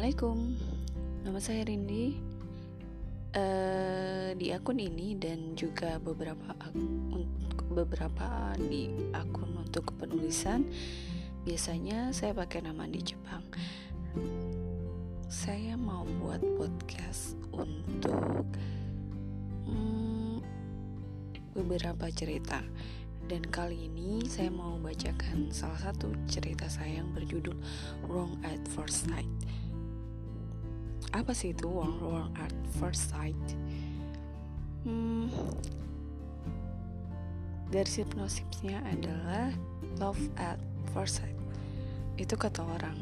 Assalamualaikum, nama saya Rindi. Uh, di akun ini dan juga beberapa beberapa di akun untuk penulisan, biasanya saya pakai nama di Jepang. Saya mau buat podcast untuk hmm, beberapa cerita dan kali ini saya mau bacakan salah satu cerita saya yang berjudul Wrong at First Sight. Apa sih itu wrong, wrong at first sight? Hmm, dari hipnosisnya adalah love at first sight. Itu kata orang.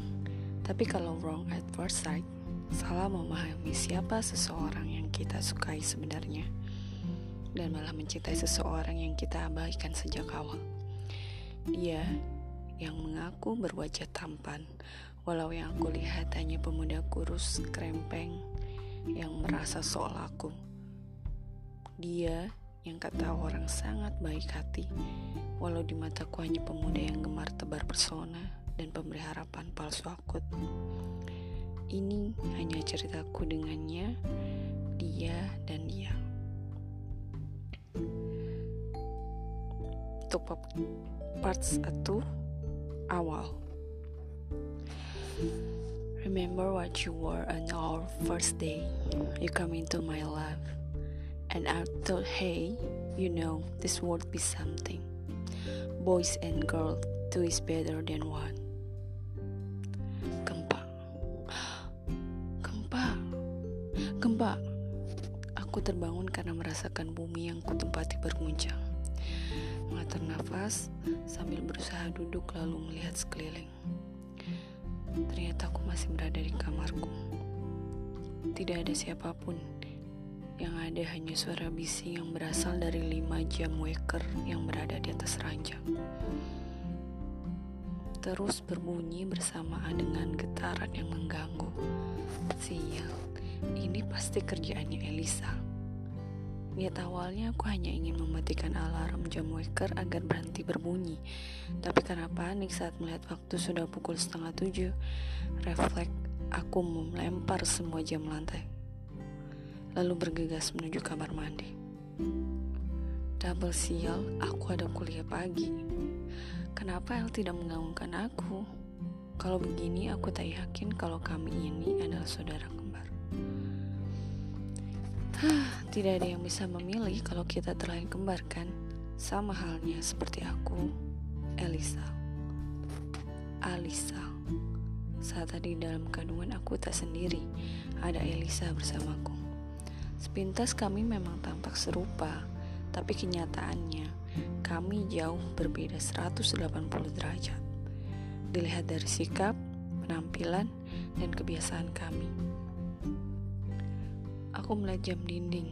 Tapi kalau wrong at first sight, salah memahami siapa seseorang yang kita sukai sebenarnya dan malah mencintai seseorang yang kita abaikan sejak awal. Dia yang mengaku berwajah tampan, walau yang aku lihat hanya pemuda kurus, krempeng, yang merasa soal aku. Dia yang kata orang sangat baik hati, walau di mataku hanya pemuda yang gemar tebar persona dan pemberi harapan palsu akut. Ini hanya ceritaku dengannya, dia dan dia. untuk parts 1 awal. Remember what you were on our first day. You come into my life, and I thought, hey, you know, this would be something. Boys and girls, two is better than one. Gempa, gempa, gempa. Aku terbangun karena merasakan bumi yang kutempati berguncang mengatur nafas sambil berusaha duduk lalu melihat sekeliling. Ternyata aku masih berada di kamarku. Tidak ada siapa pun. Yang ada hanya suara bising yang berasal dari lima jam waker yang berada di atas ranjang. Terus berbunyi bersamaan dengan getaran yang mengganggu. Sial, ini pasti kerjaannya Elisa. Niat awalnya aku hanya ingin mematikan alarm jam waker agar berhenti berbunyi. Tapi karena panik saat melihat waktu sudah pukul setengah tujuh, refleks aku melempar semua jam lantai. Lalu bergegas menuju kamar mandi. Double sial, aku ada kuliah pagi. Kenapa El tidak mengganggukan aku? Kalau begini aku tak yakin kalau kami ini adalah saudara. Tidak ada yang bisa memilih kalau kita terlahir kembar kan? Sama halnya seperti aku, Elisa. Alisa. Saat tadi dalam kandungan aku tak sendiri, ada Elisa bersamaku. Sepintas kami memang tampak serupa, tapi kenyataannya kami jauh berbeda 180 derajat. Dilihat dari sikap, penampilan, dan kebiasaan kami. Aku melihat jam dinding.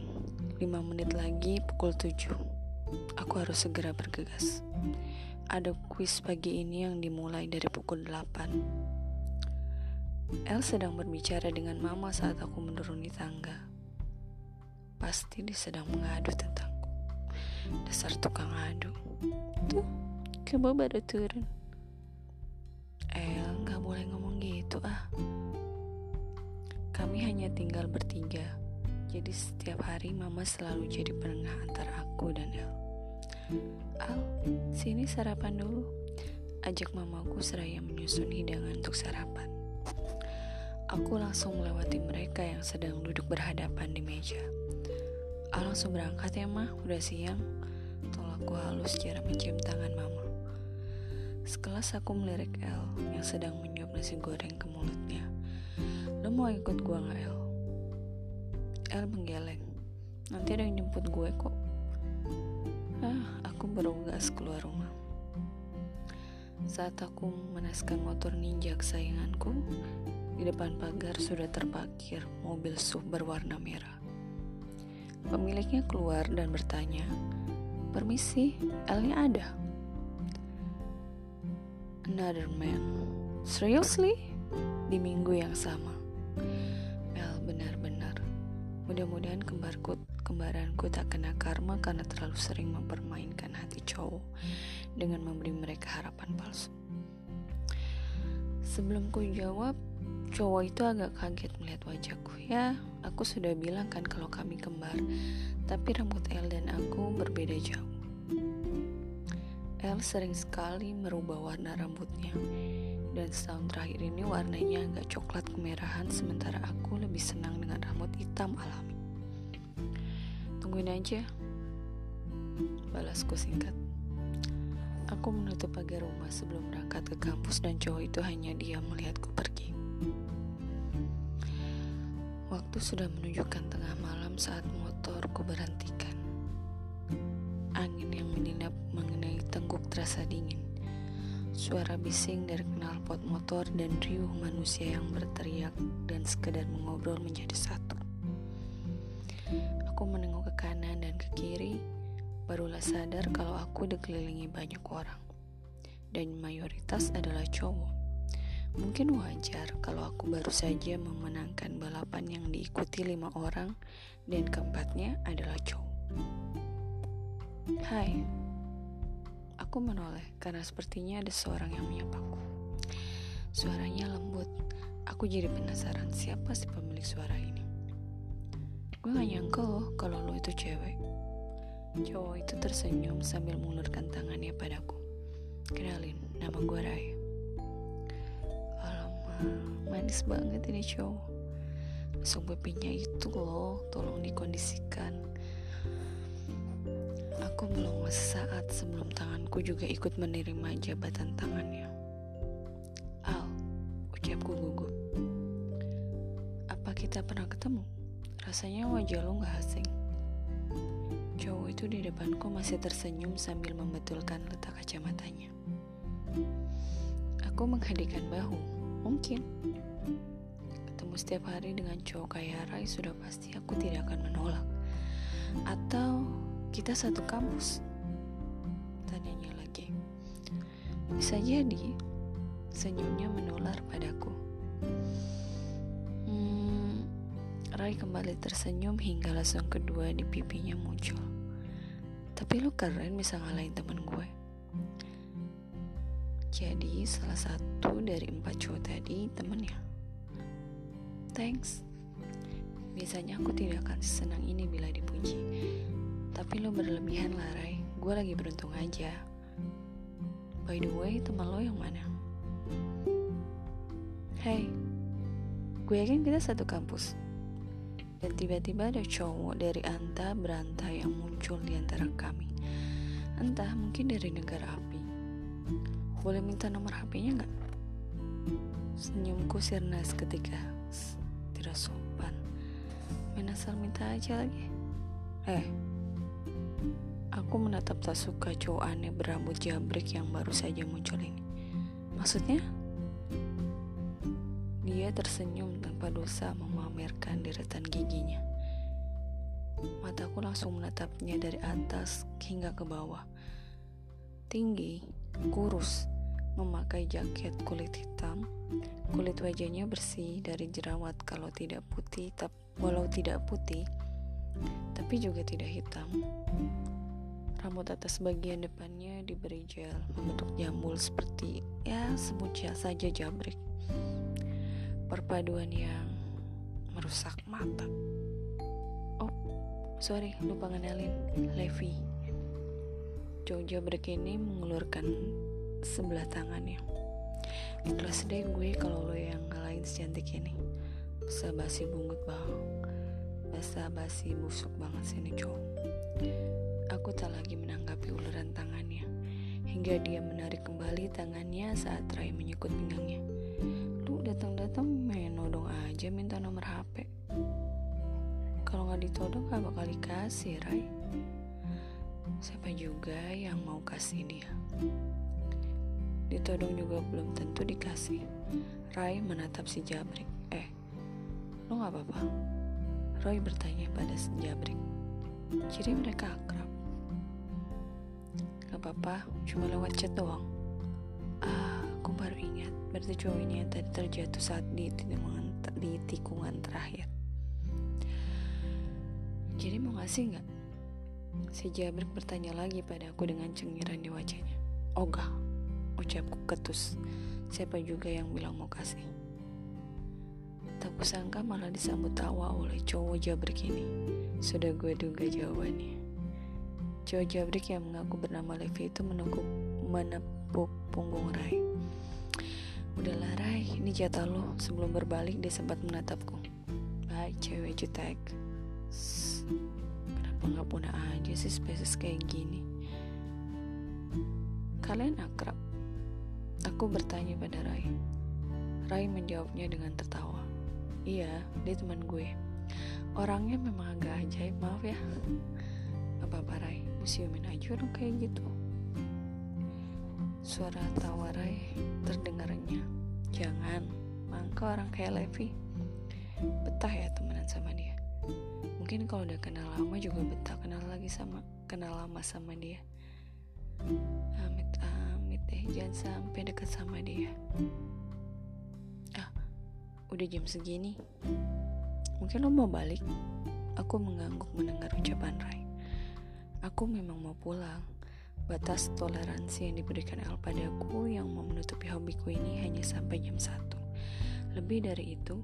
5 menit lagi pukul 7. Aku harus segera bergegas. Ada kuis pagi ini yang dimulai dari pukul 8. El sedang berbicara dengan mama saat aku menuruni tangga. Pasti dia sedang mengadu tentangku. Dasar tukang adu. Tuh, kamu baru turun. El, gak boleh ngomong gitu ah. Kami hanya tinggal bertiga jadi setiap hari mama selalu jadi penengah antara aku dan El. Al, sini sarapan dulu. Ajak mamaku seraya menyusun hidangan untuk sarapan. Aku langsung melewati mereka yang sedang duduk berhadapan di meja. Al langsung berangkat ya mah, udah siang. Tolakku halus cara mencium tangan mama. Sekelas aku melirik El yang sedang menyuap nasi goreng ke mulutnya. Lo mau ikut gua gak El? El menggeleng. Nanti ada yang jemput gue kok. Ah, aku baru gas keluar rumah. Saat aku menaskan motor ninja kesayanganku, di depan pagar sudah terparkir mobil SUV berwarna merah. Pemiliknya keluar dan bertanya, Permisi, Elnya ada? Another man. Seriously? Di minggu yang sama. Mudah-mudahan kembarku, kembaranku tak kena karma karena terlalu sering mempermainkan hati cowok dengan memberi mereka harapan palsu. Sebelum ku jawab, cowok itu agak kaget melihat wajahku. Ya, aku sudah bilang kan kalau kami kembar, tapi rambut El dan aku berbeda jauh. El sering sekali merubah warna rambutnya, dan setahun terakhir ini warnanya agak coklat kemerahan, sementara aku lebih senang dengan rambut hitam alami. Tungguin aja, balasku singkat. Aku menutup pagar rumah sebelum berangkat ke kampus dan cowok itu hanya diam melihatku pergi. Waktu sudah menunjukkan tengah malam saat motorku berhentikan. Angin yang menyenap mengenai tengguk terasa dingin. Suara bising dari knalpot motor dan riuh manusia yang berteriak dan sekedar mengobrol menjadi satu. Aku menengok ke kanan dan ke kiri, barulah sadar kalau aku dikelilingi banyak orang, dan mayoritas adalah cowok. Mungkin wajar kalau aku baru saja memenangkan balapan yang diikuti lima orang, dan keempatnya adalah cowok. Hai, aku menoleh karena sepertinya ada seorang yang menyapaku. Suaranya lembut, aku jadi penasaran siapa si pemilik suara ini. Gue gak nyangka loh kalau lo itu cewek. Cowok itu tersenyum sambil mengulurkan tangannya padaku. Kenalin, nama gue Rai. Alamak, manis banget ini cowok. Langsung bepinya itu loh, tolong dikondisikan. Aku belum sesaat sebelum tanganku juga ikut menerima jabatan tangannya. Al, ucapku gugup. Apa kita pernah ketemu? Rasanya wajah lo gak asing. Cowok itu di depanku masih tersenyum sambil membetulkan letak kacamatanya. Aku menghadikan bahu, mungkin. Ketemu setiap hari dengan cowok kaya Rai sudah pasti aku tidak akan menolak. Atau kita satu kampus? Tanyanya lagi. Bisa jadi, senyumnya menular padaku. Rai kembali tersenyum hingga langsung kedua di pipinya muncul. Tapi lu keren bisa ngalahin temen gue. Jadi salah satu dari empat cowok tadi temennya. Thanks. Biasanya aku tidak akan senang ini bila dipuji. Tapi lo berlebihan lah Rai. Gue lagi beruntung aja. By the way, teman lo yang mana? Hey, gue yakin kita satu kampus dan tiba-tiba ada cowok dari anta beranta yang muncul di antara kami. Entah mungkin dari negara api. Boleh minta nomor HP-nya nggak? Senyumku sirna ketika tidak sopan. Main asal minta aja lagi. Eh, aku menatap tak suka cowok aneh berambut jabrik yang baru saja muncul ini. Maksudnya? Dia tersenyum tanpa dosa memamerkan deretan giginya. Mataku langsung menatapnya dari atas hingga ke bawah. Tinggi, kurus, memakai jaket kulit hitam. Kulit wajahnya bersih dari jerawat kalau tidak putih, tapi walau tidak putih, tapi juga tidak hitam. Rambut atas bagian depannya diberi gel membentuk jambul seperti ya sebut saja jabrik perpaduan yang merusak mata. Oh, sorry, lupa ngenalin Levi. Jojo ini mengulurkan sebelah tangannya. Ikhlas deh gue kalau lo yang ngalahin secantik ini. Basa basi bungut bang. Basa basi busuk banget sini cowok. Aku tak lagi menanggapi uluran tangannya. Hingga dia menarik kembali tangannya saat Rai menyekut pinggangnya. Datang-datang main nodong aja minta nomor HP kalau nggak ditodong gak bakal dikasih Rai. Siapa juga yang mau kasih dia? Ditodong juga belum tentu dikasih. Rai menatap si Jabrik. Eh lo gak apa-apa? Roy bertanya pada si Jabrik. Jadi mereka akrab Gak apa-apa cuma lewat chat doang ah aku baru ingat berarti cowok ini yang tadi terjatuh saat di di tikungan terakhir jadi mau ngasih nggak si Jabrik bertanya lagi pada aku dengan cengiran di wajahnya ogah ucapku ketus. Siapa juga yang bilang mau kasih? Tak kusangka malah disambut tawa oleh cowok jabrik ini. Sudah gue duga jawabannya. Cowok jabrik yang mengaku bernama Levi itu menekuk, menepuk punggung Rai. Udahlah Rai, ini jatah lo. Sebelum berbalik dia sempat menatapku. Baik cewek jutek. Kenapa nggak punah aja sih spesies kayak gini? Kalian akrab? Aku bertanya pada Rai. Rai menjawabnya dengan tertawa. Iya, dia teman gue. Orangnya memang agak ajaib, maaf ya. Apa-apa Rai, museumin aja orang kayak gitu. Suara tawa Rai terdengarnya. Jangan, mangka orang kayak Levi. Betah ya temenan sama dia. Mungkin kalau udah kenal lama juga betah kenal lagi sama kenal lama sama dia. Amit amit deh, jangan sampai dekat sama dia udah jam segini. Mungkin lo mau balik? Aku mengangguk mendengar ucapan Rai. Aku memang mau pulang. Batas toleransi yang diberikan El padaku yang mau menutupi hobiku ini hanya sampai jam 1. Lebih dari itu,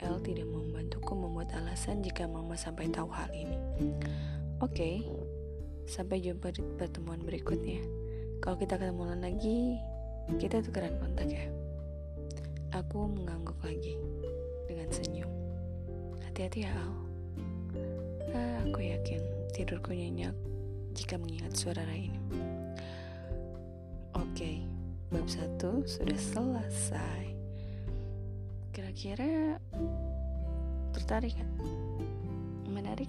El tidak membantuku membuat alasan jika mama sampai tahu hal ini. Oke, okay, sampai jumpa di pertemuan berikutnya. Kalau kita ketemu lagi, kita tukeran kontak ya. Aku mengangguk lagi dengan senyum. Hati-hati ya Al. Ah, aku yakin tidurku nyenyak jika mengingat suara ini. Oke, bab satu sudah selesai. Kira-kira tertarik kan? Menarik?